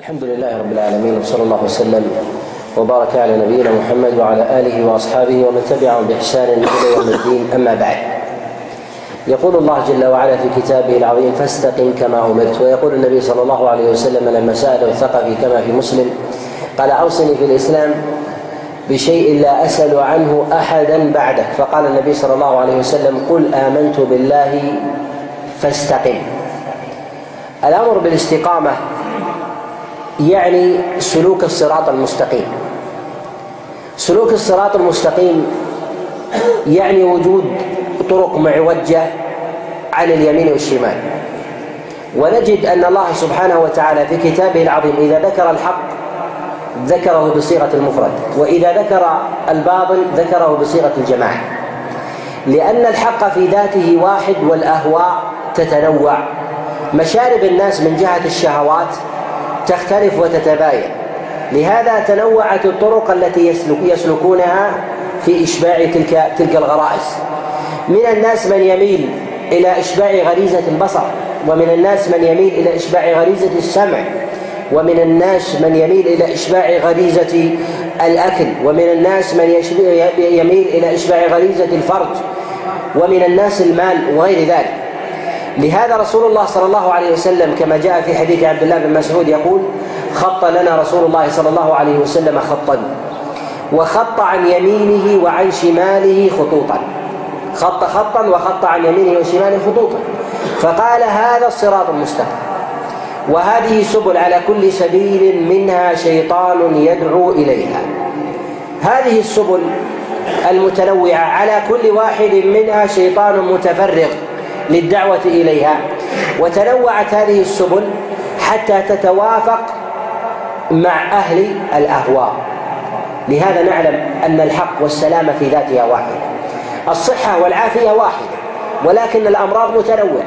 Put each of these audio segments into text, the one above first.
الحمد لله رب العالمين وصلى الله وسلم وبارك على نبينا محمد وعلى آله وأصحابه ومن تبعهم بإحسان إلى يوم الدين أما بعد. يقول الله جل وعلا في كتابه العظيم فاستقم كما أمرت ويقول النبي صلى الله عليه وسلم لما ساله الثقفي كما في مسلم قال أوصني في الإسلام بشيء لا أسأل عنه أحدا بعدك فقال النبي صلى الله عليه وسلم قل آمنت بالله فاستقم الأمر بالاستقامة يعني سلوك الصراط المستقيم. سلوك الصراط المستقيم يعني وجود طرق معوجة عن اليمين والشمال. ونجد أن الله سبحانه وتعالى في كتابه العظيم إذا ذكر الحق ذكره بصيغة المفرد وإذا ذكر الباطل ذكره بصيغة الجماعة. لأن الحق في ذاته واحد والأهواء تتنوع. مشارب الناس من جهة الشهوات تختلف وتتباين. لهذا تنوعت الطرق التي يسلك يسلكونها في إشباع تلك تلك الغرائز. من الناس من يميل إلى إشباع غريزة البصر ومن الناس من يميل إلى إشباع غريزة السمع ومن الناس من يميل إلى إشباع غريزة الأكل ومن الناس من يميل إلى إشباع غريزة الفرج ومن الناس المال وغير ذلك. لهذا رسول الله صلى الله عليه وسلم كما جاء في حديث عبد الله بن مسعود يقول خط لنا رسول الله صلى الله عليه وسلم خطا وخط عن يمينه وعن شماله خطوطا. خط خطا وخط عن يمينه وشماله خطوطا. فقال هذا الصراط المستقيم وهذه سبل على كل سبيل منها شيطان يدعو إليها. هذه السبل المتنوعة على كل واحد منها شيطان متفرغ للدعوة إليها. وتنوعت هذه السبل حتى تتوافق مع أهل الأهواء. لهذا نعلم أن الحق والسلامة في ذاتها واحدة. الصحة والعافية واحدة ولكن الأمراض متنوعة.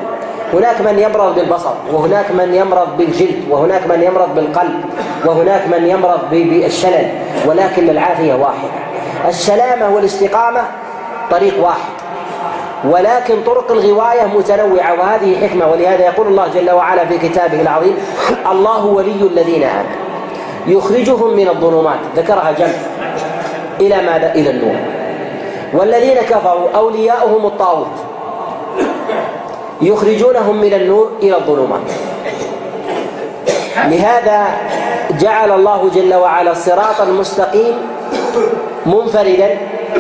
هناك من يمرض بالبصر وهناك من يمرض بالجلد وهناك من يمرض بالقلب وهناك من يمرض بالشلل ولكن العافية واحدة. السلامة والاستقامة طريق واحد. ولكن طرق الغواية متنوعة وهذه حكمة. ولهذا يقول الله جل وعلا في كتابه العظيم الله ولي الذين آمنوا. يخرجهم من الظلمات. ذكرها جمع. إلى ماذا؟ إلى النور. والذين كفروا أولياؤهم الطاغوت. يخرجونهم من النور إلى الظلمات. لهذا جعل الله جل وعلا الصراط المستقيم منفردا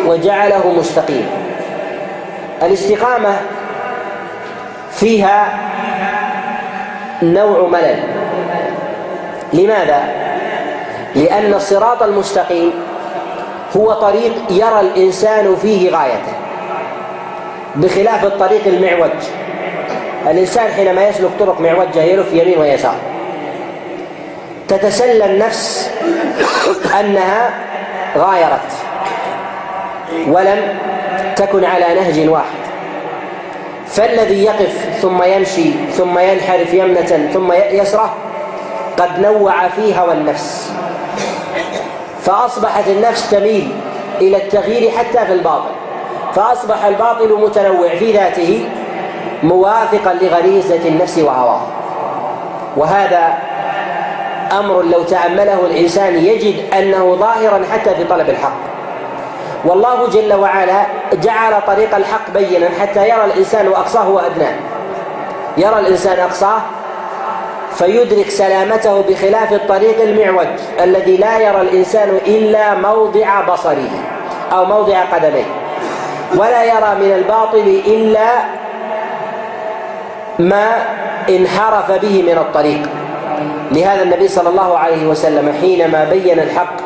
وجعله مستقيما الاستقامة فيها نوع ملل. لماذا؟ لأن الصراط المستقيم هو طريق يرى الإنسان فيه غايته بخلاف الطريق المعوج. الإنسان حينما يسلك طرق معوجة يلف يمين ويسار. تتسلى النفس أنها غايرت ولم تكن على نهج واحد. فالذي يقف ثم يمشي ثم ينحرف يمنة ثم يسرة قد نوع في هوى النفس فأصبحت النفس تميل إلى التغيير حتى في الباطل فأصبح الباطل متنوع في ذاته موافقا لغريزة النفس وهواها وهذا أمر لو تأمله الإنسان يجد أنه ظاهرا حتى في طلب الحق. والله جل وعلا جعل طريق الحق بينا حتى يرى الإنسان أقصاه وأدناه. يرى الإنسان أقصاه فيدرك سلامته بخلاف الطريق المعوج الذي لا يرى الإنسان إلا موضع بصره أو موضع قدميه. ولا يرى من الباطل إلا ما انحرف به من الطريق. لهذا النبي صلى الله عليه وسلم حينما بين الحق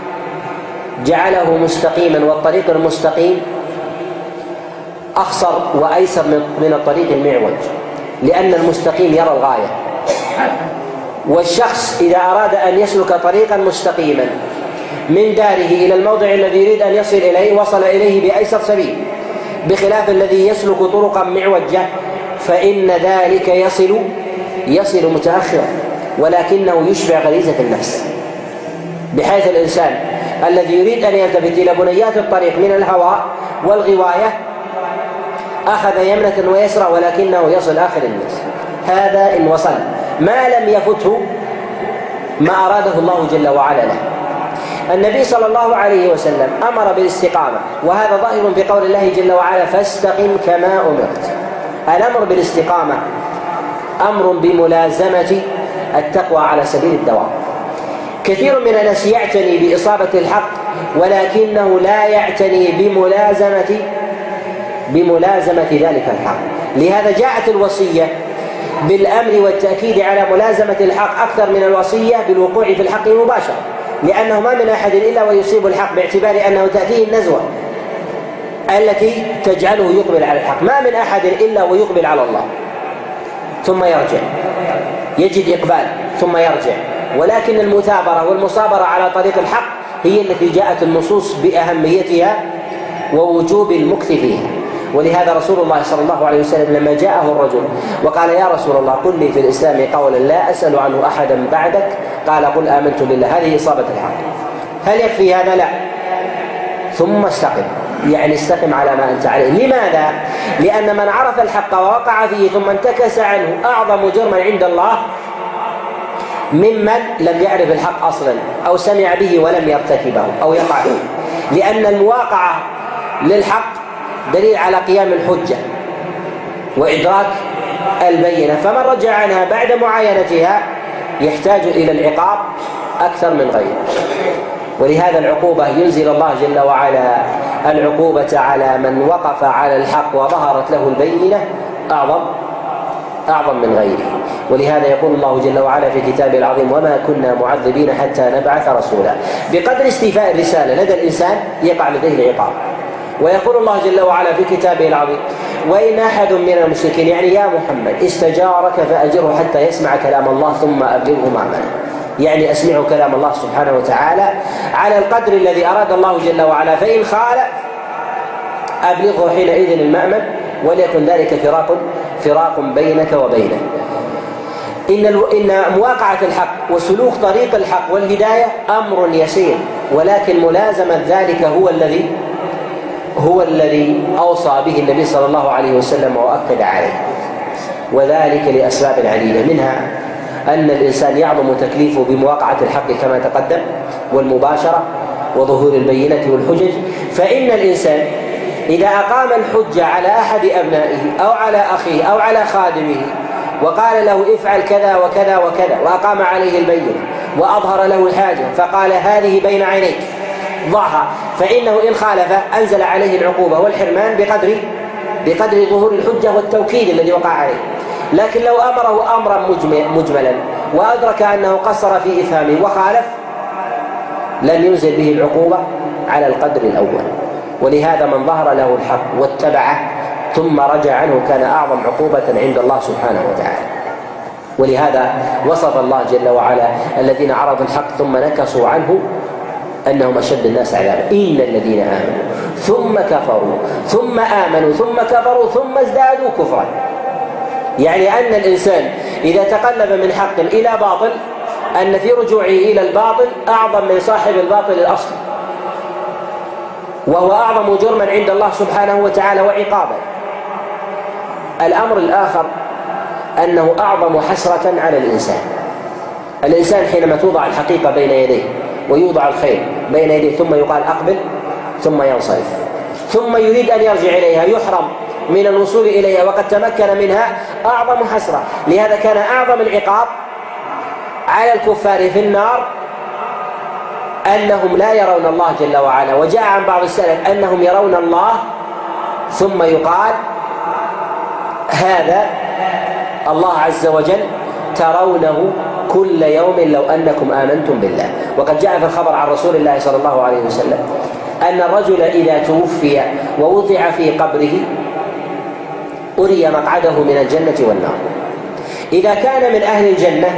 جعله مستقيما والطريق المستقيم أخصر وأيسر من الطريق المعوج لأن المستقيم يرى الغاية. والشخص إذا أراد أن يسلك طريقا مستقيما من داره إلى الموضع الذي يريد أن يصل إليه وصل إليه بأيسر سبيل بخلاف الذي يسلك طرقا معوجة فإن ذلك يصل يصل متأخرا ولكنه يشبع غريزة النفس. بحيث الإنسان الذي يريد أن يلتفت إلى بنيات الطريق من الهواء والغواية أخذ يمنة ويسرى ولكنه يصل آخر الناس. هذا إن وصل. ما لم يفته ما أراده الله جل وعلا له. النبي صلى الله عليه وسلم أمر بالاستقامة وهذا ظاهر في قول الله جل وعلا فاستقم كما أمرت. الأمر بالاستقامة أمر بملازمة التقوى على سبيل الدوام. كثير من الناس يعتني بإصابة الحق ولكنه لا يعتني بملازمه بملازمة ذلك الحق. لهذا جاءت الوصية بالامر والتأكيد على ملازمة الحق أكثر من الوصية بالوقوع في الحق مباشرة لأنه ما من أحد إلا ويصيب الحق باعتبار أنه تأتيه النزوة التي تجعله يقبل على الحق. ما من أحد إلا ويقبل على الله. ثم يرجع. يجد إقبال ثم يرجع. ولكن المثابرة والمصابرة على طريق الحق هي التي جاءت النصوص بأهميتها ووجوب المكث فيها. ولهذا رسول الله صلى الله عليه وسلم لما جاءه الرجل وقال يا رسول الله قل لي في الإسلام قولا لا أسأل عنه أحدا بعدك. قال قل آمنت بالله. هذه إصابة الحق. هل يكفي هذا؟ لا. ثم استقم. يعني استقم على ما أنت عليه. لماذا؟ لأن من عرف الحق ووقع فيه ثم انتكس عنه أعظم جرما عند الله ممن لم يعرف الحق أصلا أو سمع به ولم يرتكبه أو يقع فيه. لأن المواقعة للحق دليل على قيام الحجة وإدراك البينة. فمن رجع عنها بعد معاينتها يحتاج إلى العقاب أكثر من غيره. ولهذا العقوبة ينزل الله جل وعلا العقوبة على من وقف على الحق وظهرت له البينة أعظم أعظم من غيره. ولهذا يقول الله جل وعلا في كتابه العظيم وما كنا معذبين حتى نبعث رسولا. بقدر استيفاء الرسالة لدى الإنسان يقع لديه العقاب ويقول الله جل وعلا في كتابه العظيم وإن أحد من المشركين يعني يا محمد استجارك فأجره حتى يسمع كلام الله ثم أبلغه مأمنه يعني أسمعه كلام الله سبحانه وتعالى على القدر الذي أراد الله جل وعلا فإن خالف أبلغه حينئذ المأمن وليكن ذلك فراق فراق بينك وبينه. إن إن مواقعة الحق وسلوك طريق الحق والهداية أمر يسير ولكن ملازمة ذلك هو الذي هو الذي أوصى به النبي صلى الله عليه وسلم وأكد عليه. وذلك لأسباب عديده منها أن الإنسان يعظم تكليفه بمواقعة الحق كما تقدم والمباشرة وظهور البينة والحجج. فإن الإنسان إذا أقام الحجة على أحد أبنائه أو على أخيه أو على خادمه وقال له افعل كذا وكذا وكذا وأقام عليه البينة وأظهر له الحاجة فقال هذه بين عينيك. ضعها فإنه إن خالف أنزل عليه العقوبة والحرمان بقدر بقدر ظهور الحجة والتوكيد الذي وقع عليه. لكن لو أمره أمرا مجملا وأدرك أنه قصر في إثامه وخالف لم ينزل به العقوبة على القدر الأول. ولهذا من ظهر له الحق واتبعه ثم رجع عنه كان أعظم عقوبة عند الله سبحانه وتعالى. ولهذا وصف الله جل وعلا الذين عرضوا الحق ثم نكصوا عنه أنهم أشد الناس عذابا. إن الذين آمنوا ثم كفروا ثم آمنوا ثم كفروا ثم ازدادوا كفرا. يعني أن الإنسان إذا تقلب من حق إلى باطل أن في رجوعه إلى الباطل أعظم من صاحب الباطل الاصلي وهو أعظم جرما عند الله سبحانه وتعالى وعقابا الأمر الآخر أنه أعظم حسرة على الإنسان. الإنسان حينما توضع الحقيقة بين يديه ويوضع الخير بين يديه ثم يقال أقبل ثم ينصرف. ثم يريد أن يرجع إليها يحرم من الوصول إليها وقد تمكن منها أعظم حسرة. لهذا كان أعظم العقاب على الكفار في النار أنهم لا يرون الله جل وعلا. وجاء عن بعض السلف أنهم يرون الله ثم يقال هذا الله عز وجل ترونه كل يوم لو أنكم آمنتم بالله. وقد جاء في الخبر عن رسول الله صلى الله عليه وسلم أن الرجل إذا توفي ووضع في قبره أري مقعده من الجنة والنار. إذا كان من أهل الجنة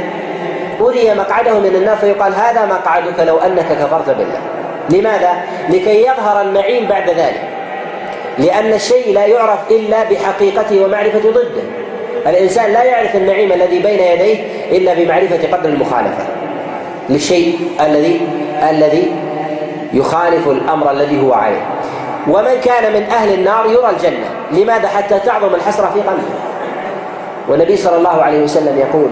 أري مقعده من النار فيقال هذا مقعدك لو أنك كفرت بالله. لماذا؟ لكي يظهر النعيم بعد ذلك. لأن الشيء لا يعرف إلا بحقيقته ومعرفة ضده. الإنسان لا يعرف النعيم الذي بين يديه إلا بمعرفة قدر المخالفة. للشيء الذي الذي يخالف الأمر الذي هو عليه. ومن كان من أهل النار يرى الجنة. لماذا؟ حتى تعظم الحسرة في قلبه. والنبي صلى الله عليه وسلم يقول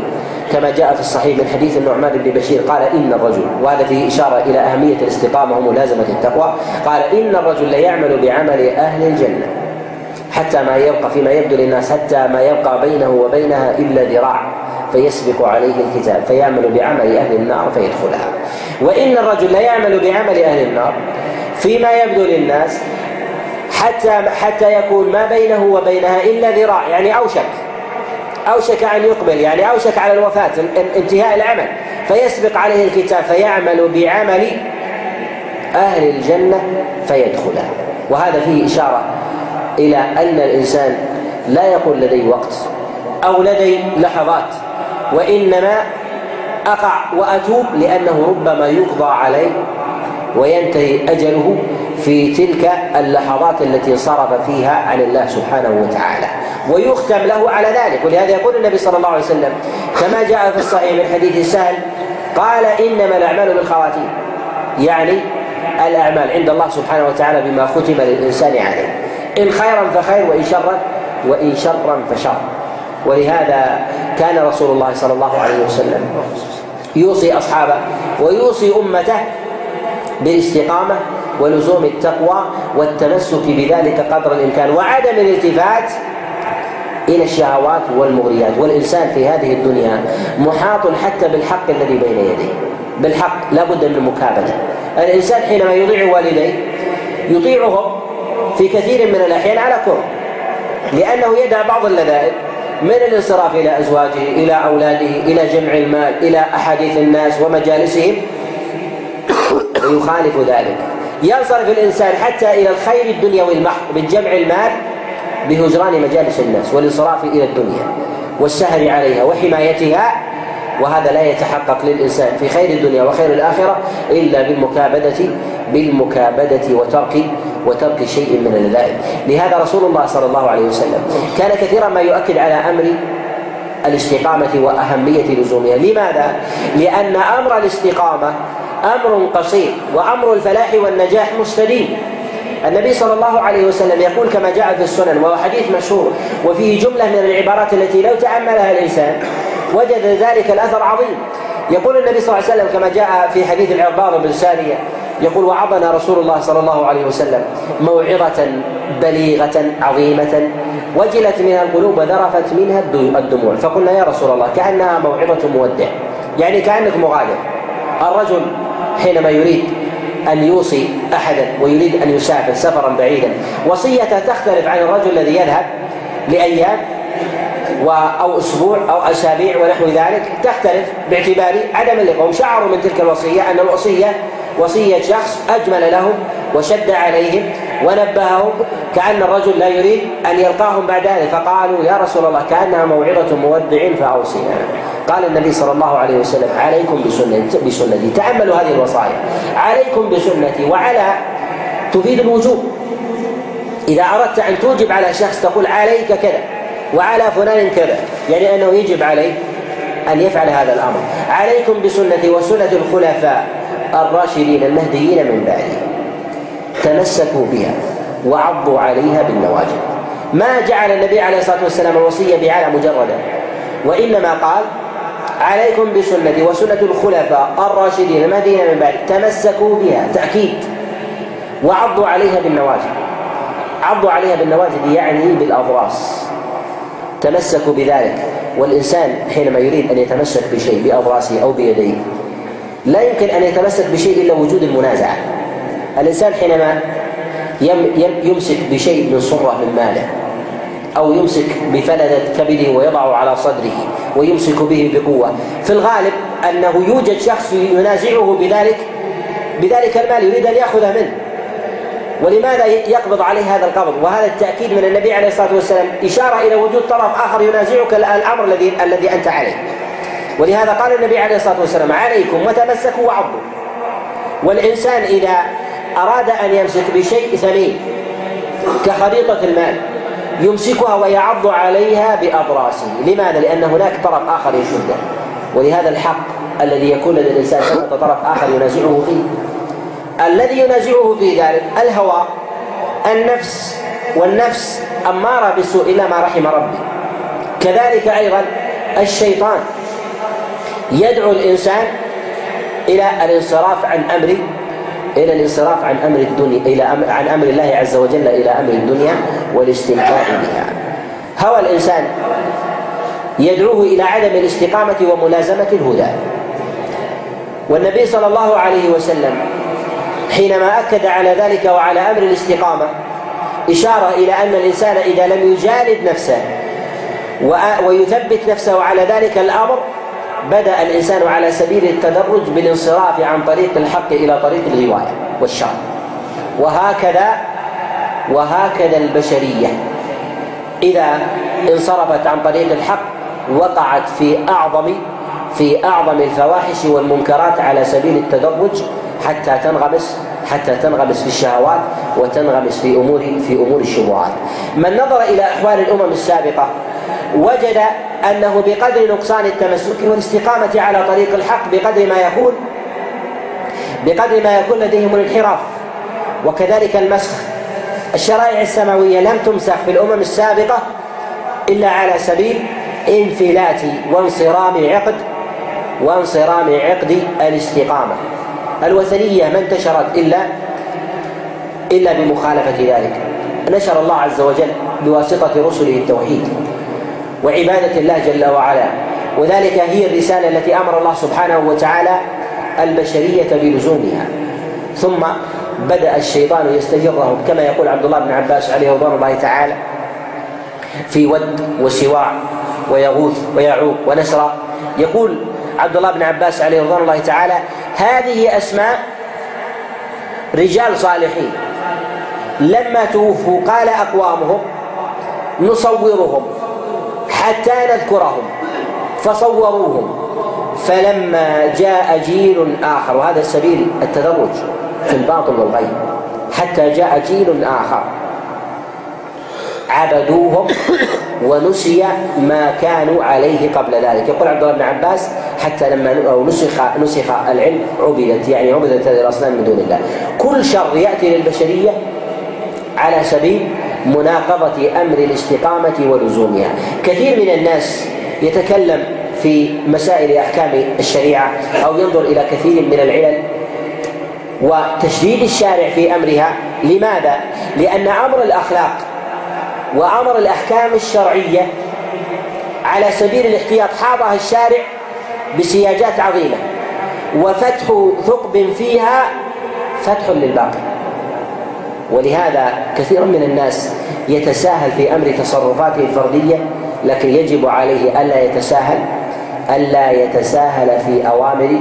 كما جاء في الصحيح من حديث النعمان بن بشير قال إن الرجل وهذا فيه إشارة إلى أهمية الاستقامة وملازمة التقوى قال إن الرجل ليعمل بعمل أهل الجنة حتى ما يبقى فيما يبدو للناس حتى ما يبقى بينه وبينها إلا ذراع فيسبق عليه الكتاب فيعمل بعمل أهل النار فيدخلها. وإن الرجل ليعمل بعمل أهل النار فيما يبدو للناس حتى حتى يكون ما بينه وبينها إلا ذراع يعني أوشك. أوشك أن يقبل يعني أوشك على الوفاة انتهاء العمل. فيسبق عليه الكتاب فيعمل بعمل أهل الجنة فيدخلها وهذا فيه إشارة إلى أن الإنسان لا يقول لدي وقت أو لدي لحظات وإنما أقع وأتوب لأنه ربما يقضى عليه وينتهي أجله في تلك اللحظات التي صرف فيها عن الله سبحانه وتعالى. ويختم له على ذلك ولهذا يقول النبي صلى الله عليه وسلم كما جاء في الصحيح من حديث سهل قال إنما الأعمال بالخواتيم. يعني الأعمال عند الله سبحانه وتعالى بما ختم للإنسان عليه. إن خيرا فخير وإن شرا وإن شرا فشر. ولهذا كان رسول الله صلى الله عليه وسلم يوصي أصحابه ويوصي أمته بالاستقامة ولزوم التقوى والتمسك بذلك قدر الإمكان وعدم الالتفات إلى الشهوات والمغريات والإنسان في هذه الدنيا محاط حتى بالحق الذي بين يديه. بالحق لا بد من المكابده الإنسان حينما يطيع والديه يطيعهم في كثير من الأحيان على كره لأنه يدع بعض اللذائذ من الانصراف إلى أزواجه إلى أولاده إلى جمع المال إلى أحاديث الناس ومجالسهم. ويخالف ذلك. ينصرف الإنسان حتى إلى الخير الدنيوي المحض من جمع المال بهجران مجالس الناس والانصراف إلى الدنيا والسهر عليها وحمايتها وهذا لا يتحقق للإنسان في خير الدنيا وخير الآخرة إلا بالمكابدة بالمكابدة وترك وترك شيء من اللذائذ لهذا رسول الله صلى الله عليه وسلم كان كثيرا ما يؤكد على أمر الاستقامة وأهمية لزومها. لماذا؟ لأن أمر الاستقامة أمر قصير وأمر الفلاح والنجاح مستديم. النبي صلى الله عليه وسلم يقول كما جاء في السنن وهو حديث مشهور وفيه جملة من العبارات التي لو تأملها الإنسان وجد ذلك الأثر عظيم. يقول النبي صلى الله عليه وسلم كما جاء في حديث العرباض بن سارية يقول وعظنا رسول الله صلى الله عليه وسلم موعظة بليغة عظيمة وجلت منها القلوب وذرفت منها الدموع. فقلنا يا رسول الله كأنها موعظة مودع يعني كأنك مغادر. الرجل حينما يريد أن يوصي أحدا ويريد أن يسافر سفرا بعيدا. وصيته تختلف عن الرجل الذي يذهب لأيام أو أسبوع أو أسابيع ونحو ذلك. تختلف باعتبار عدم اللقاء شعروا من تلك الوصية أن الوصية وصية شخص أجمل لهم وشد عليهم ونبههم كأن الرجل لا يريد أن يلقاهم بعد ذلك. فقالوا يا رسول الله كأنها موعظة مودع فأوصينا. قال النبي صلى الله عليه وسلم عليكم بسنتي بسنتي. تأملوا هذه الوصايا. عليكم بسنتي. وعلى تفيد الوجوب. إذا أردت أن توجب على شخص تقول عليك كذا وعلى فلان كذا يعني أنه يجب عليه أن يفعل هذا الأمر. عليكم بسنتي وسنة الخلفاء الراشدين المهديين من بعدي. تمسكوا بها وعضوا عليها بالنواجذ. ما جعل النبي عليه الصلاة والسلام الوصيه بعلى مجردا وإنما قال عليكم بسنتي وسنة الخلفاء الراشدين المهديين من بعد تمسكوا بها تأكيد. وعضوا عليها بالنواجذ. عضوا عليها بالنواجذ يعني بالأضراس. تمسكوا بذلك. والإنسان حينما يريد أن يتمسك بشيء بأضراسه أو بيديه لا يمكن أن يتمسك بشيء إلا وجود المنازعة. الإنسان حينما يمسك بشيء من صرة من ماله. أو يمسك بفلذة كبده ويضعه على صدره ويمسك به بقوة. في الغالب أنه يوجد شخص ينازعه بذلك بذلك المال يريد أن يأخذه منه. ولماذا يقبض عليه هذا القبض؟ وهذا التأكيد من النبي عليه الصلاة والسلام. إشارة إلى وجود طرف آخر ينازعك الأمر الذي الذي أنت عليه. ولهذا قال النبي عليه الصلاة والسلام عليكم وتمسكوا وعضوا. والإنسان إذا أراد أن يمسك بشيء ثمين كخريطة المال يمسكها ويعض عليها بأضراسه. لماذا؟ لأن هناك طرف آخر يشده. ولهذا الحق الذي يكون لدى الإنسان ثمة طرف آخر ينازعه فيه. الذي ينازعه في ذلك الهوى النفس والنفس أمارة بالسوء إلا ما رحم ربي كذلك أيضا الشيطان. يدعو الإنسان إلى الانصراف عن أمر إلى الانصراف عن أمر الدنيا إلى أمر عن أمر الله عز وجل إلى أمر الدنيا والاستمتاع بها. هوى الإنسان يدعوه إلى عدم الاستقامة وملازمة الهدى. والنبي صلى الله عليه وسلم حينما أكد على ذلك وعلى أمر الاستقامة إشارة إلى أن الإنسان إذا لم يجالد نفسه ويثبت نفسه على ذلك الأمر بدأ الإنسان على سبيل التدرج بالانصراف عن طريق الحق إلى طريق الغواية والشر وهكذا وهكذا البشرية إذا انصرفت عن طريق الحق وقعت في أعظم في أعظم الفواحش والمنكرات على سبيل التدرج حتى تنغمس حتى تنغمس في الشهوات وتنغمس في أمور في أمور الشبهات. من نظر إلى أحوال الأمم السابقة وجد أنه بقدر نقصان التمسك والاستقامة على طريق الحق بقدر ما يكون بقدر ما يكون لديهم الانحراف. وكذلك المسخ. الشرائع السماوية لم تمسخ في الأمم السابقة إلا على سبيل انفلات وانصرام عقد وانصرام عقد الاستقامة. الوثنية ما انتشرت الا إلا بمخالفة ذلك. نشر الله عز وجل بواسطة رسله التوحيد. وعبادة الله جل وعلا. وذلك هي الرسالة التي أمر الله سبحانه وتعالى البشرية بلزومها. ثم بدأ الشيطان يستجرهم كما يقول عبد الله بن عباس عليه رضوان الله تعالى في ود وسواع ويغوث ويعوق ونسرى يقول عبد الله بن عباس عليه رضوان الله تعالى هذه أسماء رجال صالحين. لما توفوا قال أقوامهم نصورهم. حتى نذكرهم فصوروهم. فلما جاء جيل آخر وهذا سبيل التدرج في الباطل والغيب حتى جاء جيل آخر. عبدوهم ونسي ما كانوا عليه قبل ذلك. يقول عبد الله بن عباس حتى لما نسخ نسخ العلم عبدت يعني عبدت هذه الأصنام من دون الله. كل شر يأتي للبشرية على سبيل مناقضة أمر الاستقامة ولزومها. كثير من الناس يتكلم في مسائل أحكام الشريعة أو ينظر إلى كثير من العلل وتشديد الشارع في أمرها. لماذا؟ لأن أمر الأخلاق وأمر الأحكام الشرعية على سبيل الاحتياط حاضها الشارع بسياجات عظيمة. وفتح ثقب فيها فتح للباقي ولهذا كثير من الناس يتساهل في أمر تصرفاته الفردية لكن يجب عليه ألا يتساهل ألا يتساهل في أوامر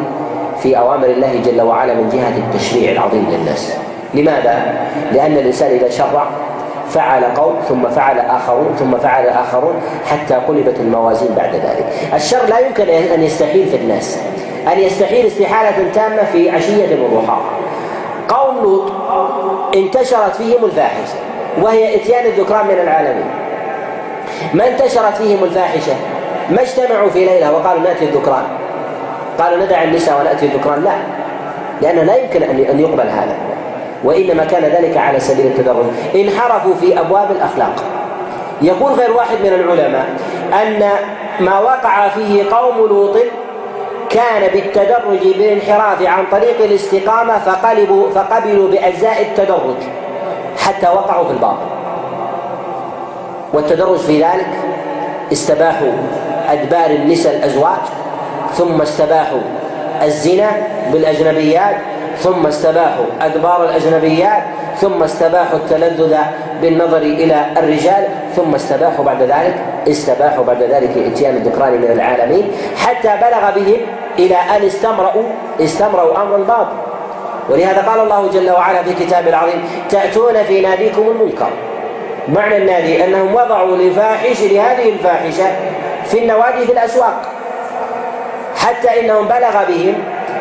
في أوامر الله جل وعلا من جهة التشريع العظيم للناس. لماذا؟ لأن الإنسان إذا شرع فعل قوم ثم فعل آخرون ثم فعل آخرون حتى قلبت الموازين بعد ذلك. الشر لا يمكن أن يستحيل في الناس. أن يستحيل استحالة تامة في عشية وضحاها قوم لوط انتشرت فيهم الفاحشة وهي إتيان الذكران من العالمين. ما انتشرت فيهم الفاحشة؟ ما اجتمعوا في ليلة وقالوا نأتي الذكران. قالوا ندع النساء ونأتي الذكران. لا لأنه لا يمكن أن يقبل هذا. وإنما كان ذلك على سبيل التدرج. انحرفوا في أبواب الأخلاق. يقول غير واحد من العلماء أن ما وقع فيه قوم لوط كان بالتدرج بالانحراف عن طريق الاستقامة فقلبوا فقبلوا بأجزاء التدرج حتى وقعوا في الباطل. والتدرج في ذلك استباحوا أدبار النساء الأزواج ثم استباحوا الزنا بالأجنبيات ثم استباحوا أدبار الأجنبيات ثم استباحوا التلذذ بالنظر إلى الرجال ثم استباحوا بعد ذلك استباحوا بعد ذلك إتيان الذكران من العالمين حتى بلغ بهم إلى أن استمرأوا استمرأوا أمر الباطل. ولهذا قال الله جل وعلا في كتابه العظيم تأتون في ناديكم المنكر. معنى النادي أنهم وضعوا لفاحش لهذه الفاحشة في النوادي في الأسواق حتى إنهم بلغ بهم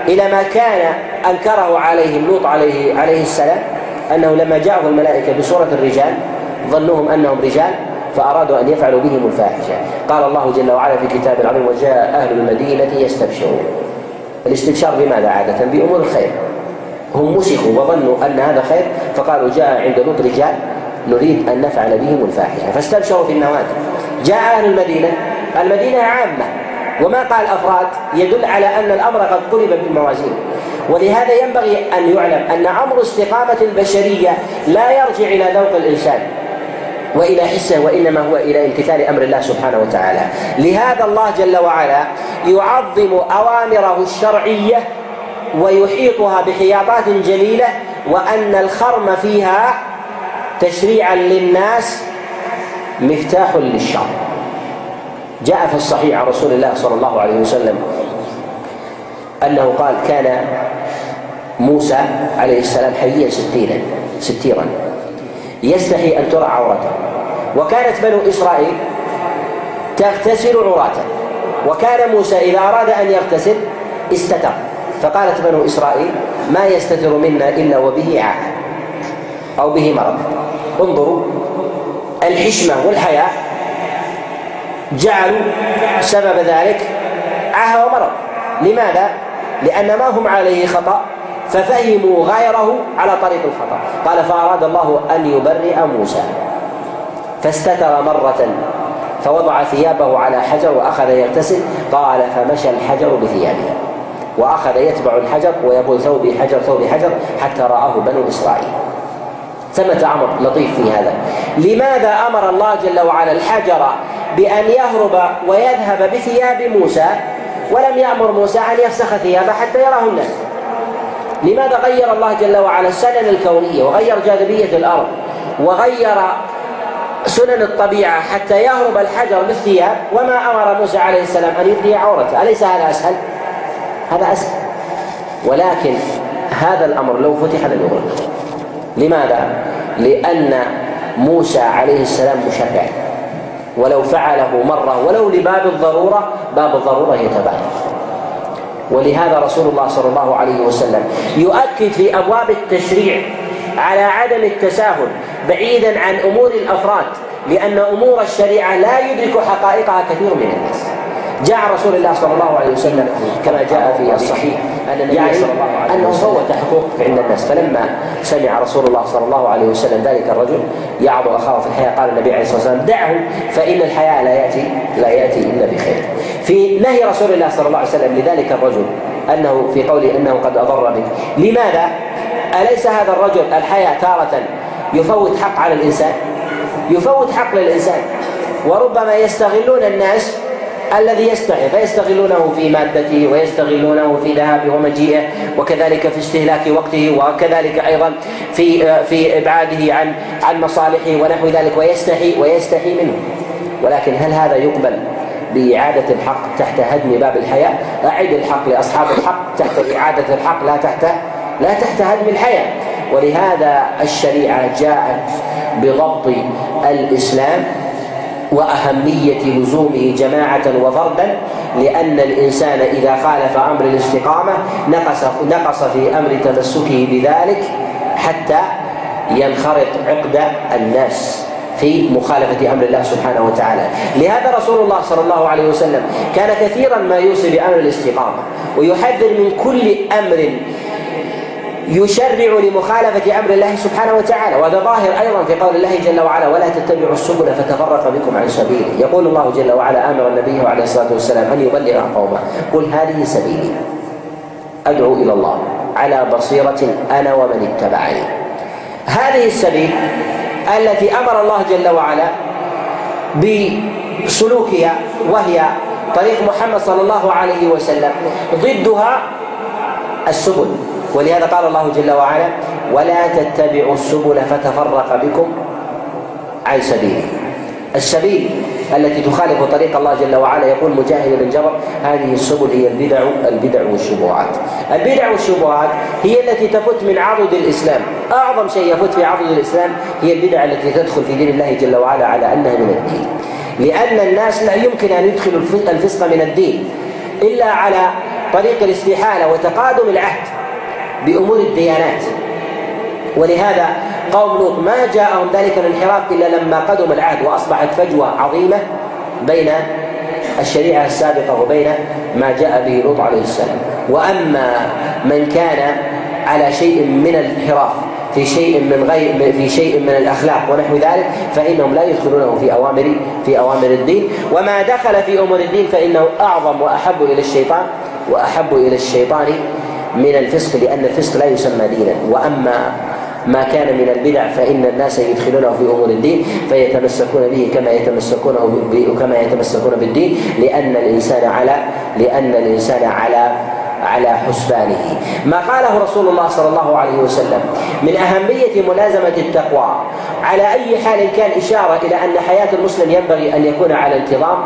إلى ما كان أنكره عليهم لوط عليه عليه السلام أنه لما جاءه الملائكة بصورة الرجال ظنوهم أنهم رجال فأرادوا أن يفعلوا بهم الفاحشة. قال الله جل وعلا في كتاب العظيم وجاء أهل المدينة يستبشرون. الاستبشار بماذا عادة؟ بأمور الخير. هم مسخوا وظنوا أن هذا خير فقالوا جاء عند لوط رجال نريد أن نفعل بهم الفاحشة. فاستبشروا في النوادي جاء أهل المدينة. المدينة عامة. وما قال أفراد؟ يدل على أن الأمر قد قلب بالموازين. ولهذا ينبغي أن يعلم أن أمر استقامة البشرية لا يرجع إلى ذوق الإنسان. وإلى حسه وإنما هو إلى امتثال أمر الله سبحانه وتعالى. لهذا الله جل وعلا يعظم أوامره الشرعية ويحيطها بحياطات جليلة وأن الخرم فيها تشريعا للناس مفتاح للشر. جاء في الصحيح عن رسول الله صلى الله عليه وسلم أنه قال كان موسى عليه السلام حيا ستيرا ستيرا. يستحي أن ترى عورته وكانت بنو إسرائيل تغتسل عراة وكان موسى إذا أراد أن يغتسل استتر. فقالت بنو إسرائيل ما يستتر منا إلا وبه عاهه أو به مرض. انظروا الحشمة والحياء جعلوا سبب ذلك عاهه ومرض. لماذا؟ لأن ما هم عليه خطأ ففهموا غيره على طريق الخطأ. قال فأراد الله أن يبرئ موسى. فاستتر مرة فوضع ثيابه على حجر وأخذ يغتسل. قال فمشى الحجر بثيابه وأخذ يتبع الحجر ويقول ثوبي حجر ثوبي حجر حتى رآه بنو إسرائيل. ثمة أمر لطيف في هذا. لماذا أمر الله جل وعلا الحجر بأن يهرب ويذهب بثياب موسى؟ ولم يأمر موسى أن يفسخ ثيابه حتى يراه الناس. لماذا غير الله جل وعلا السنن الكونية وغير جاذبية الأرض وغير سنن الطبيعة حتى يهرب الحجر بالثياب وما أمر موسى عليه السلام أن يبدي عورته؟ أليس هذا أسهل؟ هذا أسهل. ولكن هذا الأمر لو فتح يغلق لماذا؟ لأن موسى عليه السلام مشرع. ولو فعله مرة ولو لباب الضرورة باب الضرورة يتباين ولهذا رسول الله صلى الله عليه وسلم يؤكد في أبواب التشريع على عدم التساهل بعيدا عن أمور الأفراد لأن أمور الشريعة لا يدرك حقائقها كثير من الناس. جاء رسول الله صلى الله عليه وسلم كما جاء في الصحيح أن النبي يعني صلى الله عليه وسلم انه فوت حقوق عند الناس فلما سمع رسول الله صلى الله عليه وسلم ذلك الرجل يعظ أخاه في الحياة قال النبي عليه الصلاة والسلام دعه فإن الحياة لا يأتي لا يأتي إلا بخير. في نهي رسول الله صلى الله عليه وسلم لذلك الرجل أنه في قوله إنه قد أضر بك، لماذا؟ أليس هذا الرجل الحياة تارة يفوت حق على الإنسان؟ يفوت حق للإنسان وربما يستغلون الناس الذي يستحي فيستغلونه في مادته ويستغلونه في ذهابه ومجيئه وكذلك في استهلاك وقته وكذلك أيضا في في إبعاده عن عن مصالحه ونحو ذلك ويستحي ويستحي منه. ولكن هل هذا يقبل بإعادة الحق تحت هدم باب الحياة؟ أعد الحق لأصحاب الحق تحت إعادة الحق لا تحت لا تحت هدم الحياة. ولهذا الشريعة جاءت بضبط الإسلام وأهمية لزومه جماعة وفردا لأن الإنسان إذا خالف أمر الاستقامة نقص نقص في أمر تمسكه بذلك حتى ينخرط عقد الناس في مخالفة أمر الله سبحانه وتعالى. لهذا رسول الله صلى الله عليه وسلم كان كثيرا ما يوصي بأمر الاستقامة ويحذر من كل أمر يشرع لمخالفة أمر الله سبحانه وتعالى وهذا ظاهر أيضا في قول الله جل وعلا ولا تتبعوا السبل فتفرق بكم عن سبيله يقول الله جل وعلا آمر النبي عليه الصلاة والسلام أن يبلغ قومه. قل هذه سبيلي أدعو إلى الله على بصيرة أنا ومن اتبعني. هذه السبيل التي أمر الله جل وعلا بسلوكها وهي طريق محمد صلى الله عليه وسلم ضدها السبل. ولهذا قال الله جل وعلا ولا تتبعوا السبل فتفرق بكم عن سبيله. السبيل التي تخالف طريق الله جل وعلا يقول مجاهد بن جبر هذه السبل هي البدع البدع والشبهات. البدع والشبهات هي التي تفت من عضد الإسلام. أعظم شيء يفت في عضد الإسلام هي البدع التي تدخل في دين الله جل وعلا على أنها من الدين. لأن الناس لا يمكن أن يدخلوا الفسق من الدين إلا على طريق الاستحالة وتقادم العهد. بأمور الديانات. ولهذا قوم لوط ما جاءهم ذلك الانحراف إلا لما قدم العهد وأصبحت فجوة عظيمة بين الشريعة السابقة وبين ما جاء به لوط عليه السلام. وأما من كان على شيء من الانحراف في شيء من غير في شيء من الأخلاق ونحو ذلك فإنهم لا يدخلونه في أوامر في أوامر الدين. وما دخل في أمور الدين فإنه أعظم وأحب إلى الشيطان وأحب إلى الشيطان من الفسق لأن الفسق لا يسمى دينا. وأما ما كان من البدع فإن الناس يدخلونه في أمور الدين فيتمسكون به كما يتمسكون كما يتمسكون بالدين لأن الإنسان على لأن الإنسان على على حسبانه. ما قاله رسول الله صلى الله عليه وسلم من أهمية ملازمة التقوى على أي حال كان إشارة إلى أن حياة المسلم ينبغي أن يكون على انتظام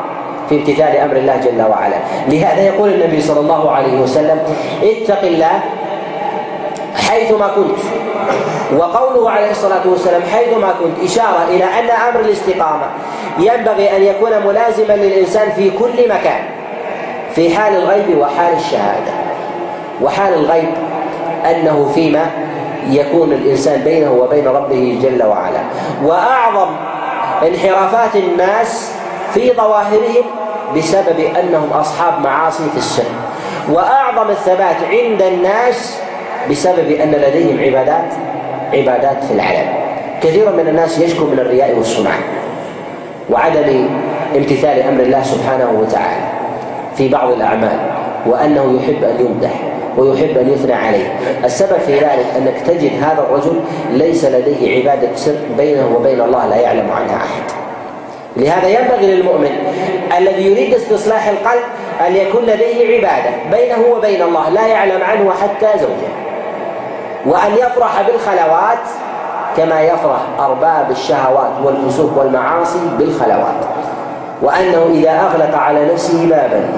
في امتثال أمر الله جل وعلا. لهذا يقول النبي صلى الله عليه وسلم اتق الله حيثما كنت. وقوله عليه الصلاة والسلام حيثما كنت إشارة إلى أن أمر الاستقامة ينبغي أن يكون ملازما للإنسان في كل مكان في حال الغيب وحال الشهادة. وحال الغيب أنه فيما يكون الإنسان بينه وبين ربه جل وعلا. وأعظم انحرافات الناس في ظواهرهم بسبب أنهم أصحاب معاصي في السر وأعظم الثبات عند الناس بسبب أن لديهم عبادات عبادات في العلم كثير من الناس يشكو من الرياء والسمعة وعدم امتثال أمر الله سبحانه وتعالى في بعض الأعمال وأنه يحب أن يمدح ويحب أن يثنى عليه. السبب في ذلك أنك تجد هذا الرجل ليس لديه عبادة سر بينه وبين الله لا يعلم عنها أحد. لهذا ينبغي للمؤمن الذي يريد استصلاح القلب أن يكون لديه عبادة بينه وبين الله لا يعلم عنه حتى زوجه. وأن يفرح بالخلوات كما يفرح أرباب الشهوات والفسوق والمعاصي بالخلوات. وأنه إذا أغلق على نفسه بابا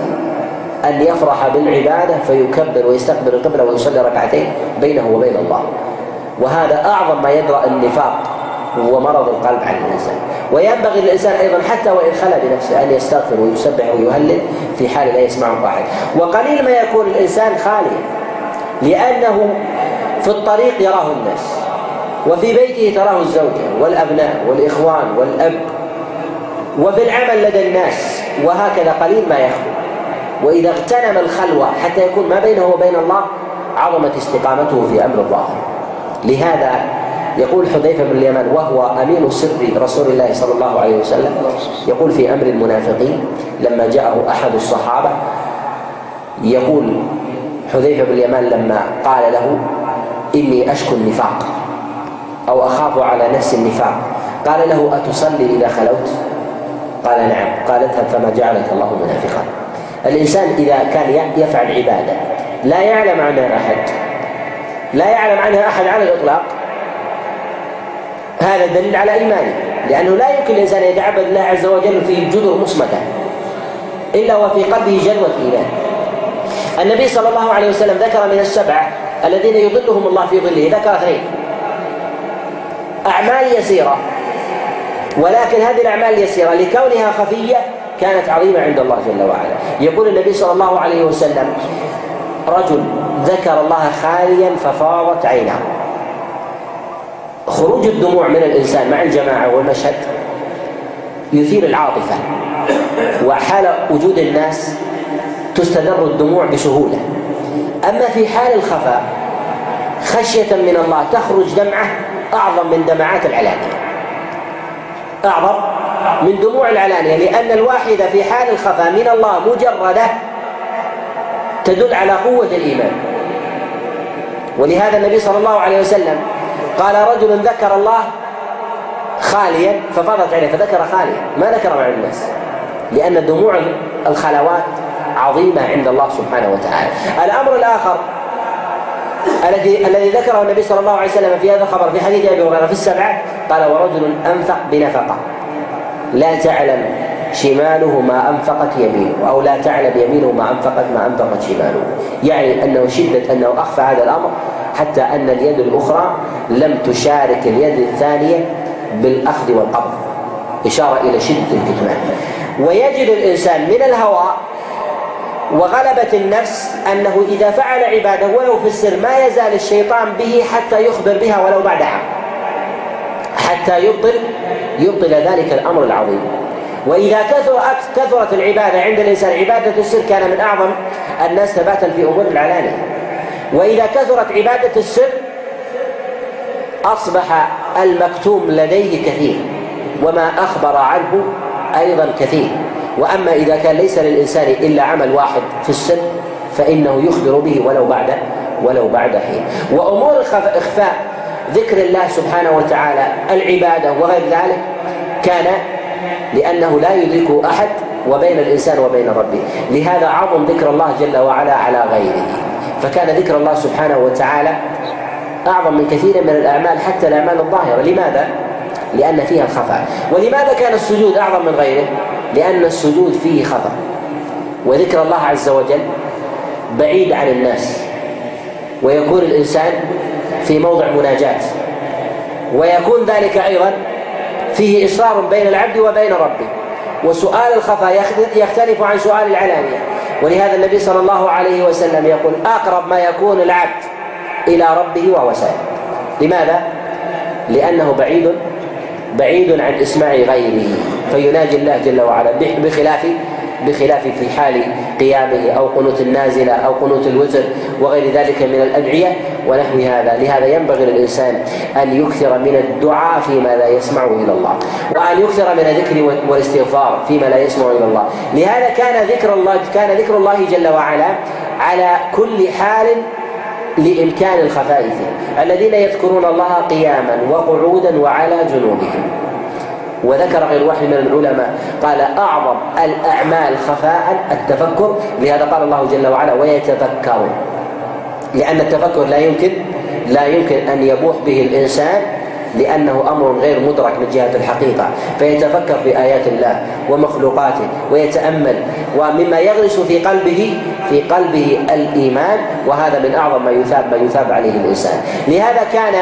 أن يفرح بالعبادة فيكبر ويستقبل القبلة ويصلي ركعتين بينه وبين الله. وهذا أعظم ما يدرأ النفاق. ومرض القلب عن الإنسان. وينبغي للإنسان أيضا حتى وإن خلا بنفسه أن يستغفر ويسبح ويهلل في حال لا يسمعه أحد وقليل ما يكون الإنسان خاليا لأنه في الطريق يراه الناس وفي بيته تراه الزوجة والأبناء والإخوان والأب وفي العمل لدى الناس وهكذا قليل ما يخلو. وإذا اغتنم الخلوة حتى يكون ما بينه وبين الله عظمت استقامته في أمر الظاهر لهذا يقول حذيفة بن اليمان وهو أمين سر رسول الله صلى الله عليه وسلم. يقول في أمر المنافقين لما جاءه أحد الصحابة يقول حذيفة بن اليمان لما قال له إني أشكو النفاق أو أخاف على نفسي النفاق. قال له أتصلي إذا خلوت؟ قال نعم. قال اذهب فما جعلك الله منافقا. الإنسان إذا كان يفعل عبادة لا يعلم عنها أحد لا يعلم عنها أحد على الإطلاق. هذا دليل على إيمانه لأنه لا يمكن الإنسان أن يتعبد الله عز وجل في جذر مصمتة إلا وفي قلبه جلوة إيمان النبي صلى الله عليه وسلم ذكر من السبعة الذين يظلهم الله في ظله ذكر اثنين. أعمال يسيرة ولكن هذه الأعمال اليسيرة لكونها خفية كانت عظيمة عند الله جل وعلا. يقول النبي صلى الله عليه وسلم رجل ذكر الله خاليا ففاضت عيناه. خروج الدموع من الإنسان مع الجماعة والمشهد يثير العاطفة وحال وجود الناس تستدر الدموع بسهولة أما في حال الخفاء خشية من الله تخرج دمعة أعظم من دمعات العلانية أعظم من دموع العلانية لأن الواحدة في حال الخفاء من الله مجردة تدل على قوة الإيمان. ولهذا النبي صلى الله عليه وسلم قال رجل ذكر الله خاليا ففاضت عليه فذكر خاليا. ما ذكر مع الناس. لأن دموع الخلوات عظيمة عند الله سبحانه وتعالى. الأمر الآخر الذي الذي ذكره النبي صلى الله عليه وسلم في هذا الخبر في حديث أبي هريرة في السبعة قال ورجل أنفق بنفقة. لا تعلم شماله ما أنفقت يمينه أو لا تعلم يمينه ما انفقت ما أنفقت شماله. يعني أنه شدة أنه أخفى هذا الأمر. حتى أن اليد الأخرى لم تشارك اليد الثانية بالأخذ والقبض. إشارة إلى شدة الكتمان. ويجد الإنسان من الهوى وغلبة النفس أنه إذا فعل عبادة ولو في السر ما يزال الشيطان به حتى يخبر بها ولو بعد عام حتى يبطل يبطل ذلك الأمر العظيم. وإذا كثر كثرت العبادة عند الإنسان عبادة السر كان من أعظم الناس ثباتا في أمور العلانية. وإذا كثرت عبادة السر أصبح المكتوم لديه كثير وما أخبر عنه أيضا كثير. وأما إذا كان ليس للإنسان إلا عمل واحد في السر فإنه يخبر به ولو بعد ولو بعد حين. وأمور إخفاء ذكر الله سبحانه وتعالى العبادة وغير ذلك كان لأنه لا يدركه أحد وبين الإنسان وبين ربه. لهذا عظم ذكر الله جل وعلا على غيره. فكان ذكر الله سبحانه وتعالى أعظم من كثير من الأعمال حتى الأعمال الظاهرة. لماذا؟ لأن فيها الخفاء ولماذا كان السجود أعظم من غيره؟ لأن السجود فيه خفاء وذكر الله عز وجل بعيد عن الناس. ويكون الإنسان في موضع مناجاة. ويكون ذلك أيضا فيه إصرار بين العبد وبين ربه. وسؤال الخفاء يختلف عن سؤال العلانية. ولهذا النبي صلى الله عليه وسلم يقول أقرب ما يكون العبد إلى ربه وهو سائل لماذا؟ لأنه بعيد بعيد عن إسماع غيره فيناجي الله جل وعلا بخلاف بخلاف في حال قيامه أو قنوت النازلة أو قنوت الوتر وغير ذلك من الأدعية ونحو هذا. لهذا ينبغي للإنسان أن يكثر من الدعاء فيما لا يسمعه إلى الله وأن يكثر من الذكر والاستغفار فيما لا يسمع إلى الله. لهذا كان ذكر الله كان ذكر الله جل وعلا على كل حال لإمكان الخفاء فيه. الذين يذكرون الله قياما وقعودا وعلى جنوبهم. وذكر غير واحد من العلماء. قال أعظم الأعمال خفاء التفكر. لهذا قال الله جل وعلا ويتفكر لأن التفكر لا يمكن لا يمكن أن يبوح به الإنسان لأنه أمر غير مدرك من جهة الحقيقة. فيتفكر في آيات الله ومخلوقاته ويتأمل ومما يغرس في قلبه في قلبه الإيمان وهذا من أعظم ما يثاب ما يثاب عليه الإنسان. لهذا كان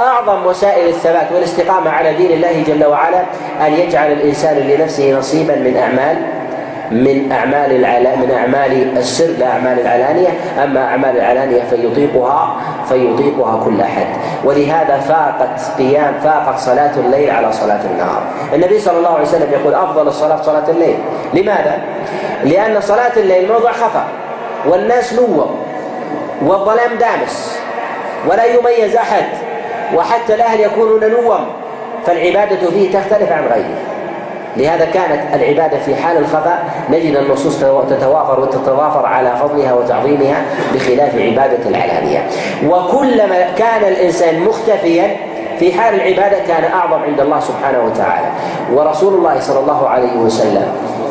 أعظم وسائل الثبات والاستقامة على دين الله جل وعلا أن يجعل الإنسان لنفسه نصيبا من اعمال من أعمال العلا من أعمال السر لا أعمال العلانية. أما أعمال العلانية فيطيقها فيطيقها كل أحد. ولهذا فاقت قيام فاقت صلاة الليل على صلاة النهار. النبي صلى الله عليه وسلم يقول أفضل الصلاة صلاة الليل. لماذا؟ لأن صلاة الليل موضع خفا والناس نوم والظلام دامس ولا يميز أحد. وحتى الأهل يكونون نوم فالعبادة فيه تختلف عن غيره. لهذا كانت العبادة في حال الخفاء نجد النصوص تتوافر وتتوافر على فضلها وتعظيمها بخلاف عبادة العلانية. وكلما كان الإنسان مختفيا في حال العبادة كان أعظم عند الله سبحانه وتعالى. ورسول الله صلى الله عليه وسلم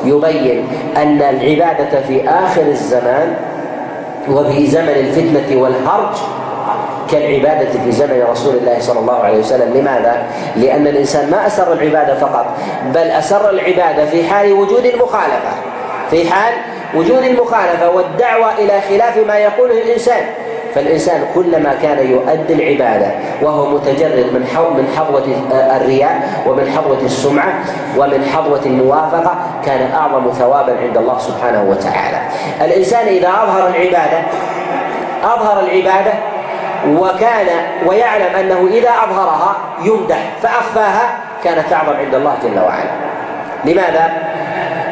يبين أن العبادة في آخر الزمان وفي زمن الفتنة والهرج كالعبادة في زمن رسول الله صلى الله عليه وسلم. لماذا؟ لأن الإنسان ما أسر العبادة فقط بل أسر العبادة في حال وجود المخالفة. في حال وجود المخالفة والدعوة إلى خلاف ما يقوله الإنسان. فالإنسان كلما كان يؤدي العبادة وهو متجرد من من حظوة الرياء ومن حظوة السمعة ومن حظوة الموافقة كان أعظم ثوابا عند الله سبحانه وتعالى. الإنسان إذا أظهر العبادة أظهر العبادة وكان ويعلم أنه إذا أظهرها يمدح فأخفاها كانت اعظم عند الله جل وعلا. لماذا؟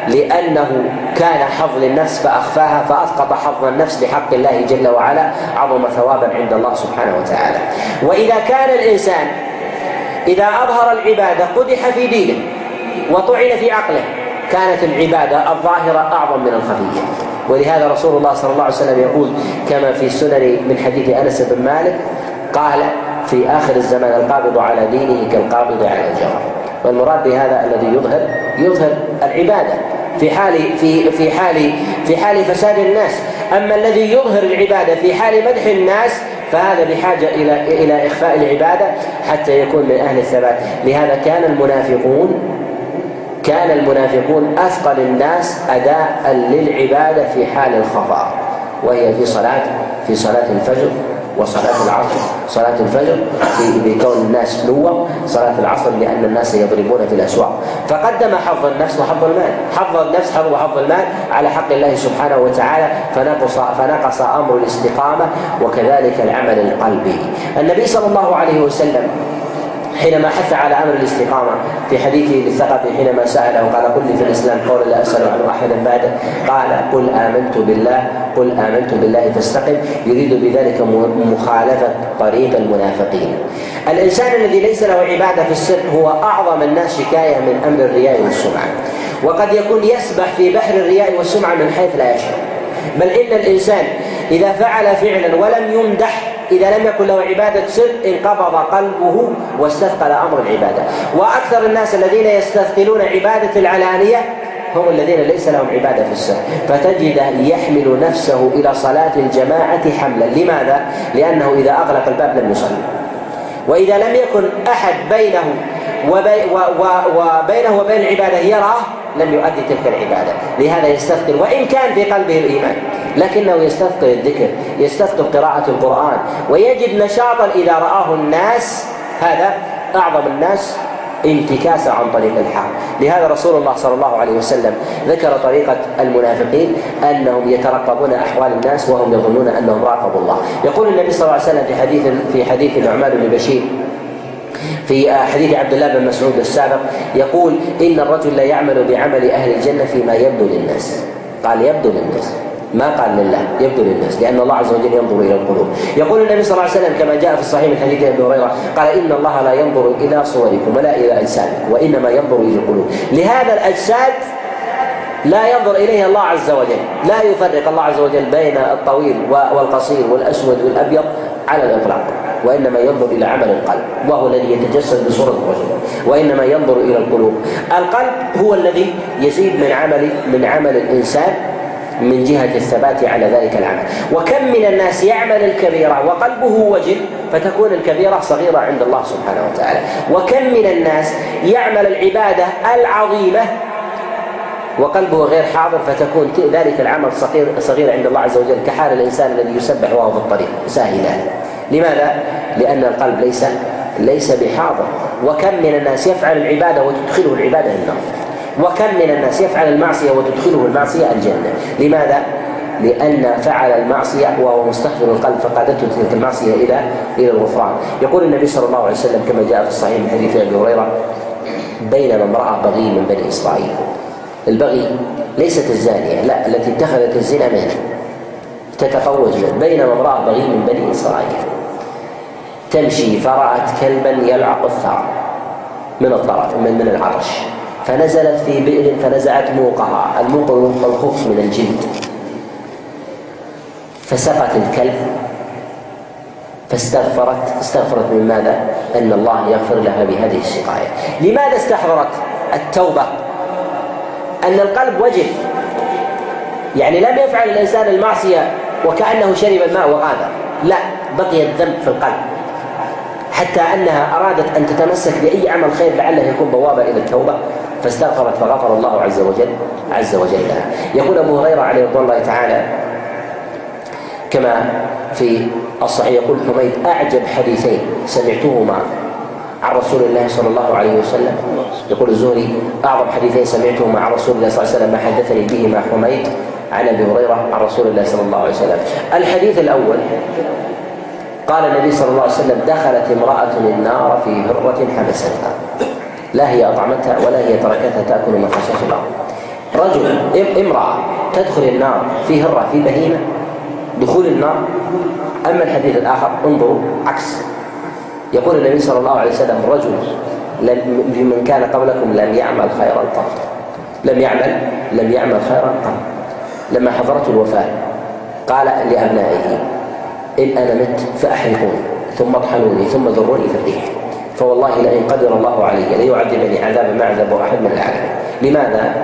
لأنه كان حظ للنفس فأخفاها فأسقط حظ النفس لحق الله جل وعلا عظم ثوابا عند الله سبحانه وتعالى. وإذا كان الإنسان إذا أظهر العبادة قدح في دينه وطعن في عقله كانت العبادة الظاهرة أعظم من الخفية. ولهذا رسول الله صلى الله عليه وسلم يقول كما في سنن من حديث أنس بن مالك قال في آخر الزمان القابض على دينه كالقابض على الجمر والمراد بهذا الذي يظهر يظهر العبادة في حال في في حال في حال فساد الناس. أما الذي يظهر العبادة في حال مدح الناس فهذا بحاجة إلى إلى إخفاء العبادة حتى يكون من أهل الثبات. لهذا كان المنافقون كان المنافقون أثقل الناس أداء للعبادة في حال الخفاء وهي في صلاه في صلاة الفجر وصلاة العصر. صلاة الفجر في بكون الناس نوم صلاة العصر لأن الناس يضربون في الأسواق. فقدم حظ النفس وحظ المال. حظ النفس حظ وحظ المال على حق الله سبحانه وتعالى فنقص فنقص أمر الاستقامة وكذلك العمل القلبي. النبي صلى الله عليه وسلم حينما حث على أمر الاستقامة في حديثه للثقفي حينما سأله قال قل لي في الإسلام قولا لا أسأل عنه أحدا بعده قال قل آمنت بالله قل آمنت بالله فاستقم يريد بذلك مخالفة طريق المنافقين. الإنسان الذي ليس له عبادة في السر هو أعظم الناس شكاية من أمر الرياء والسمعة. وقد يكون يسبح في بحر الرياء والسمعة من حيث لا يشعر. بل إن الإنسان إذا فعل فعلا ولم يمدح إذا لم يكن له عبادة سر انقبض قلبه واستثقل أمر العبادة. وأكثر الناس الذين يستثقلون عبادة العلانية هم الذين ليس لهم عبادة في السر فتجد يحمل نفسه إلى صلاة الجماعة حملا. لماذا؟ لأنه إذا أغلق الباب لم يصلي. وإذا لم يكن أحد بينه وبينه وبين العبادة يراه لم يؤدي تلك العبادة. لهذا يستثقل وإن كان في قلبه الإيمان لكنه يستثقل الذكر يستثقل قراءة القرآن ويجد نشاطا إذا رآه الناس هذا أعظم الناس انتكاسا عن طريق الحق. لهذا رسول الله صلى الله عليه وسلم ذكر طريقة المنافقين أنهم يترقبون أحوال الناس وهم يظنون أنهم راقبوا الله. يقول النبي صلى الله عليه وسلم في حديث في حديث النعمان بن بشير في حديث عبد الله بن مسعود السابق يقول إن الرجل لا يعمل بعمل أهل الجنة فيما يبدو للناس. قال يبدو للناس. ما قال لله يبدو للناس لأن الله عز وجل ينظر إلى القلوب. يقول النبي صلى الله عليه وسلم كما جاء في الصحيح من حديث أبي هريرة قال إن الله لا ينظر إلى صوركم ولا إلى أجسادكم وإنما ينظر إلى القلوب. لهذا الأجساد لا ينظر إليها الله عز وجل. لا يفرق الله عز وجل بين الطويل والقصير والأسود والأبيض على الإطلاق. وإنما ينظر إلى عمل القلب وهو الذي يتجسد بصورة الرجل وإنما ينظر إلى القلوب. القلب هو الذي يزيد من عمل من عمل الإنسان من جهة الثبات على ذلك العمل. وكم من الناس يعمل الكبيرة وقلبه وجل فتكون الكبيرة صغيرة عند الله سبحانه وتعالى. وكم من الناس يعمل العبادة العظيمة وقلبه غير حاضر فتكون ذلك العمل صغير صغير عند الله عز وجل كحال الإنسان الذي يسبح وهو في الطريق ساهلا. لماذا؟ لأن القلب ليس ليس بحاضر. وكم من الناس يفعل العبادة وتدخله العبادة النار؟ وكم من الناس يفعل المعصية وتدخله المعصية الجنة؟ لماذا؟ لأن فعل المعصية وهو مستحضر القلب فقادته تلك المعصية إلى إلى الغفران. يقول النبي صلى الله عليه وسلم كما جاء في الصحيح من حديث أبي هريرة بينما امرأة بغي من بني إسرائيل. البغي ليست الزانية لا التي اتخذت الزنا منه تتقوج منه بينما امرأة بغي من بني إسرائيل. تمشي فرأت كلبا يلعق الثرى من الطرف من من العرش. فنزلت في بئر فنزعت موقها. الموق الخف من الجلد. فسقت الكلب. فاستغفرت. استغفرت من ماذا؟ أن الله يغفر لها بهذه السقاية لماذا استحضرت التوبة؟ أن القلب وجل يعني لم يفعل الإنسان المعصية وكأنه شرب الماء وغادر لا بقي الذنب في القلب. حتى أنها أرادت أن تتمسك بأي عمل خير لعله يكون بوابة إلى التوبة فاستغفرت فغفر الله عز وجل عز وجل. لها يقول أبو هريرة عليه رضوان الله تعالى كما في الصحيح يقول حميد أعجب حديثين سمعتهما عن رسول الله صلى الله عليه وسلم. يقول الزهري أعظم حديثين سمعتهما عن رسول الله صلى الله عليه وسلم ما حدثني بهما حميد عن أبي هريرة عن رسول الله صلى الله عليه وسلم. الحديث الأول قال النبي صلى الله عليه وسلم دخلت امرأة النار في هره حبستها. لا هي أطعمتها ولا هي تركتها تأكل من خشاش الأرض رجل امرأة تدخل النار في هرة في بهيمة دخول النار. أما الحديث الآخر انظروا عكس. يقول النبي صلى الله عليه وسلم رجل من كان قبلكم لم يعمل خيرا قط لم يعمل لم يعمل خيرا قط لما حضرته الوفاة قال لأبنائه إن أنا مت فأحرقوني ثم اطحنوني ثم ذروني في الريح. فوالله لئن قدر الله علي ليعذبني عذابا ما عذب أحد من العالمين. لماذا؟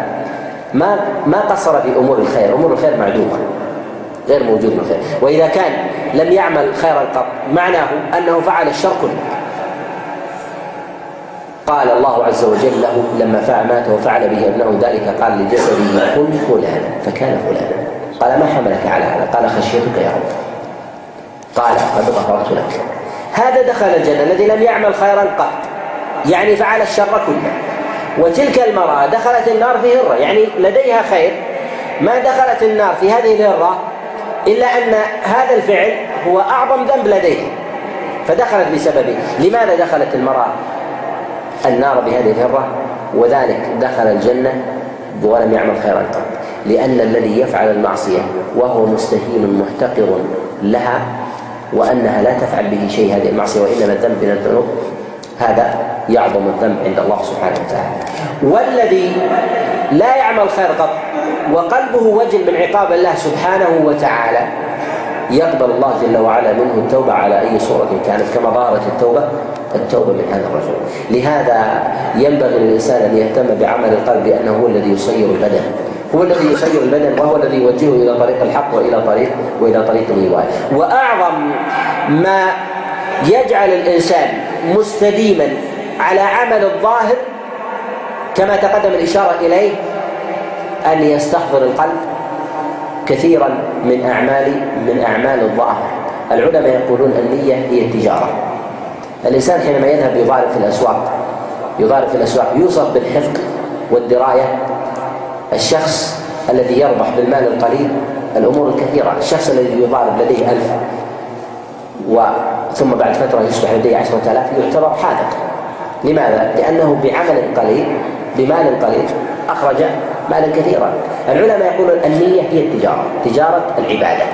ما ما قصر في أمور الخير. أمور الخير معدومة غير موجود من الخير. وإذا كان لم يعمل خيرا قط معناه أنه فعل الشر كله قال الله عز وجل له لما فعل مات وفعل به ابنه ذلك قال لجسده كن فلانا. فكان فلانا. قال ما حملك على هذا؟ قال خشيتك يا رب. قال قد غفرت لك هذا دخل الجنة الذي لم يعمل خيرا قط. يعني فعل الشر كله. وتلك المرأة دخلت النار في هرة. يعني لديها خير. ما دخلت النار في هذه الهرة إلا أن هذا الفعل هو أعظم ذنب لديها فدخلت بسببه. لماذا دخلت المرأة النار بهذه الهرة؟ وذلك دخل الجنة ولم يعمل خيرا قط. لأن الذي يفعل المعصية وهو مستهين محتقر لها وأنها لا تفعل به شيء هذه المعصية وإنما الذنب من الذنوب. هذا يعظم الذنب عند الله سبحانه وتعالى. والذي لا يعمل خير قط وقلبه وجل من عقاب الله سبحانه وتعالى يقبل الله جل وعلا منه التوبة على أي صورة كانت كما ظهرت التوبة التوبة من هذا الرجل. لهذا ينبغي للإنسان أن يهتم بعمل القلب لأنه هو الذي يصير البدن. هو الذي يسير البدن وهو الذي يوجهه إلى طريق الحق وإلى طريق وإلى طريق الغوايه وأعظم ما يجعل الإنسان مستديما على عمل الظاهر كما تقدم الإشارة إليه أن يستحضر القلب كثيرا من اعمال من أعمال الظاهر. العلماء يقولون النية هي التجارة. الإنسان حينما يذهب يضارب في الأسواق يضارب في الأسواق يوصف بالحفظ والدراية الشخص الذي يربح بالمال القليل الأمور الكثيرة الشخص الذي يضارب لديه ألف ثم بعد فترة يصبح لديه عشرة آلاف يعتبر حاذق. لماذا؟ لأنه بعمل قليل بمال قليل أخرج مالا كثيرا. العلماء يقولون النية هي التجارة تجارة العبادة.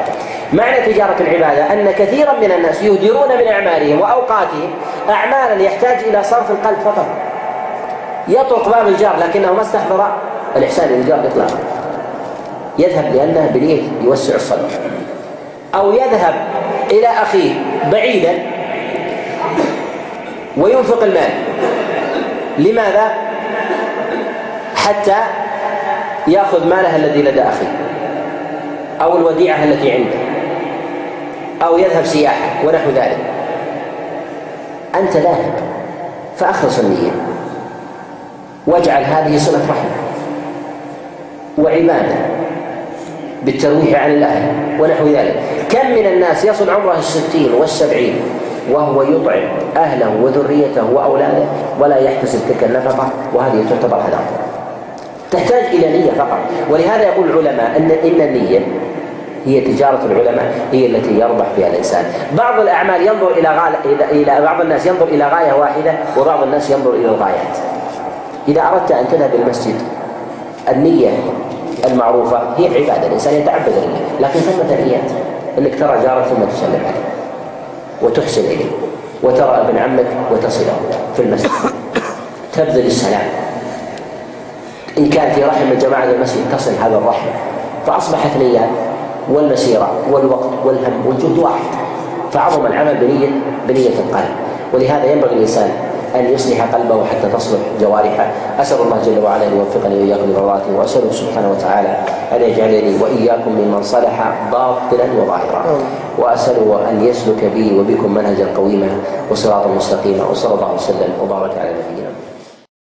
معنى تجارة العبادة أن كثيرا من الناس يهدرون من أعمالهم وأوقاتهم أعمالا يحتاج إلى صرف القلب فقط. يطرق باب الجار لكنه ما استحضر الإحسان للجار إطلاقا يذهب لأنه بنية يوسع الصدر. أو يذهب إلى أخيه بعيدا وينفق المال. لماذا؟ حتى يأخذ ماله الذي لدى أخيه. أو الوديعة التي عنده. أو يذهب سياحة ونحو ذلك. أنت ذاهب. فأخلص النية. واجعل هذه صلة رحم وعبادة بالترويح عن الأهل ونحو ذلك. كم من الناس يصل عمره الستين والسبعين وهو يطعم أهله وذريته وأولاده ولا يحتسب تلك النفقة وهذه تعتبر هدايا تحتاج إلى نية فقط. ولهذا يقول العلماء أن إن النية هي تجارة العلماء هي التي يربح بها الإنسان. بعض الأعمال ينظر إلى غاية إلى بعض الناس ينظر إلى غاية واحدة وبعض الناس ينظر إلى الغايات. إذا أردت أن تذهب إلى المسجد النية المعروفة هي عبادة الإنسان يتعبد لله لكن ثمة نيات أنك ترى جارك ثم تسلم عليه وتحسن إليه وترى ابن عمك وتصله في المسجد تبذل السلام. إن كان في رحم الجماعة المسجد تصل هذا الرحم فأصبحت نيات والمسيرة والوقت والهم والجهد واحد فعظم العمل بنية بنية القلب. ولهذا ينبغي الإنسان أن يصلح قلبه حتى تصلح جوارحه. أسأل الله جل وعلا أن يوفقني وإياكم لمرضاته وأسأله سبحانه وتعالى أن يجعلني وإياكم ممن صلح باطلا وظاهرا. وأسأله أن يسلك بي وبكم منهجا قويما وصراطا مستقيما وصلى الله وسلم وبارك على نبينا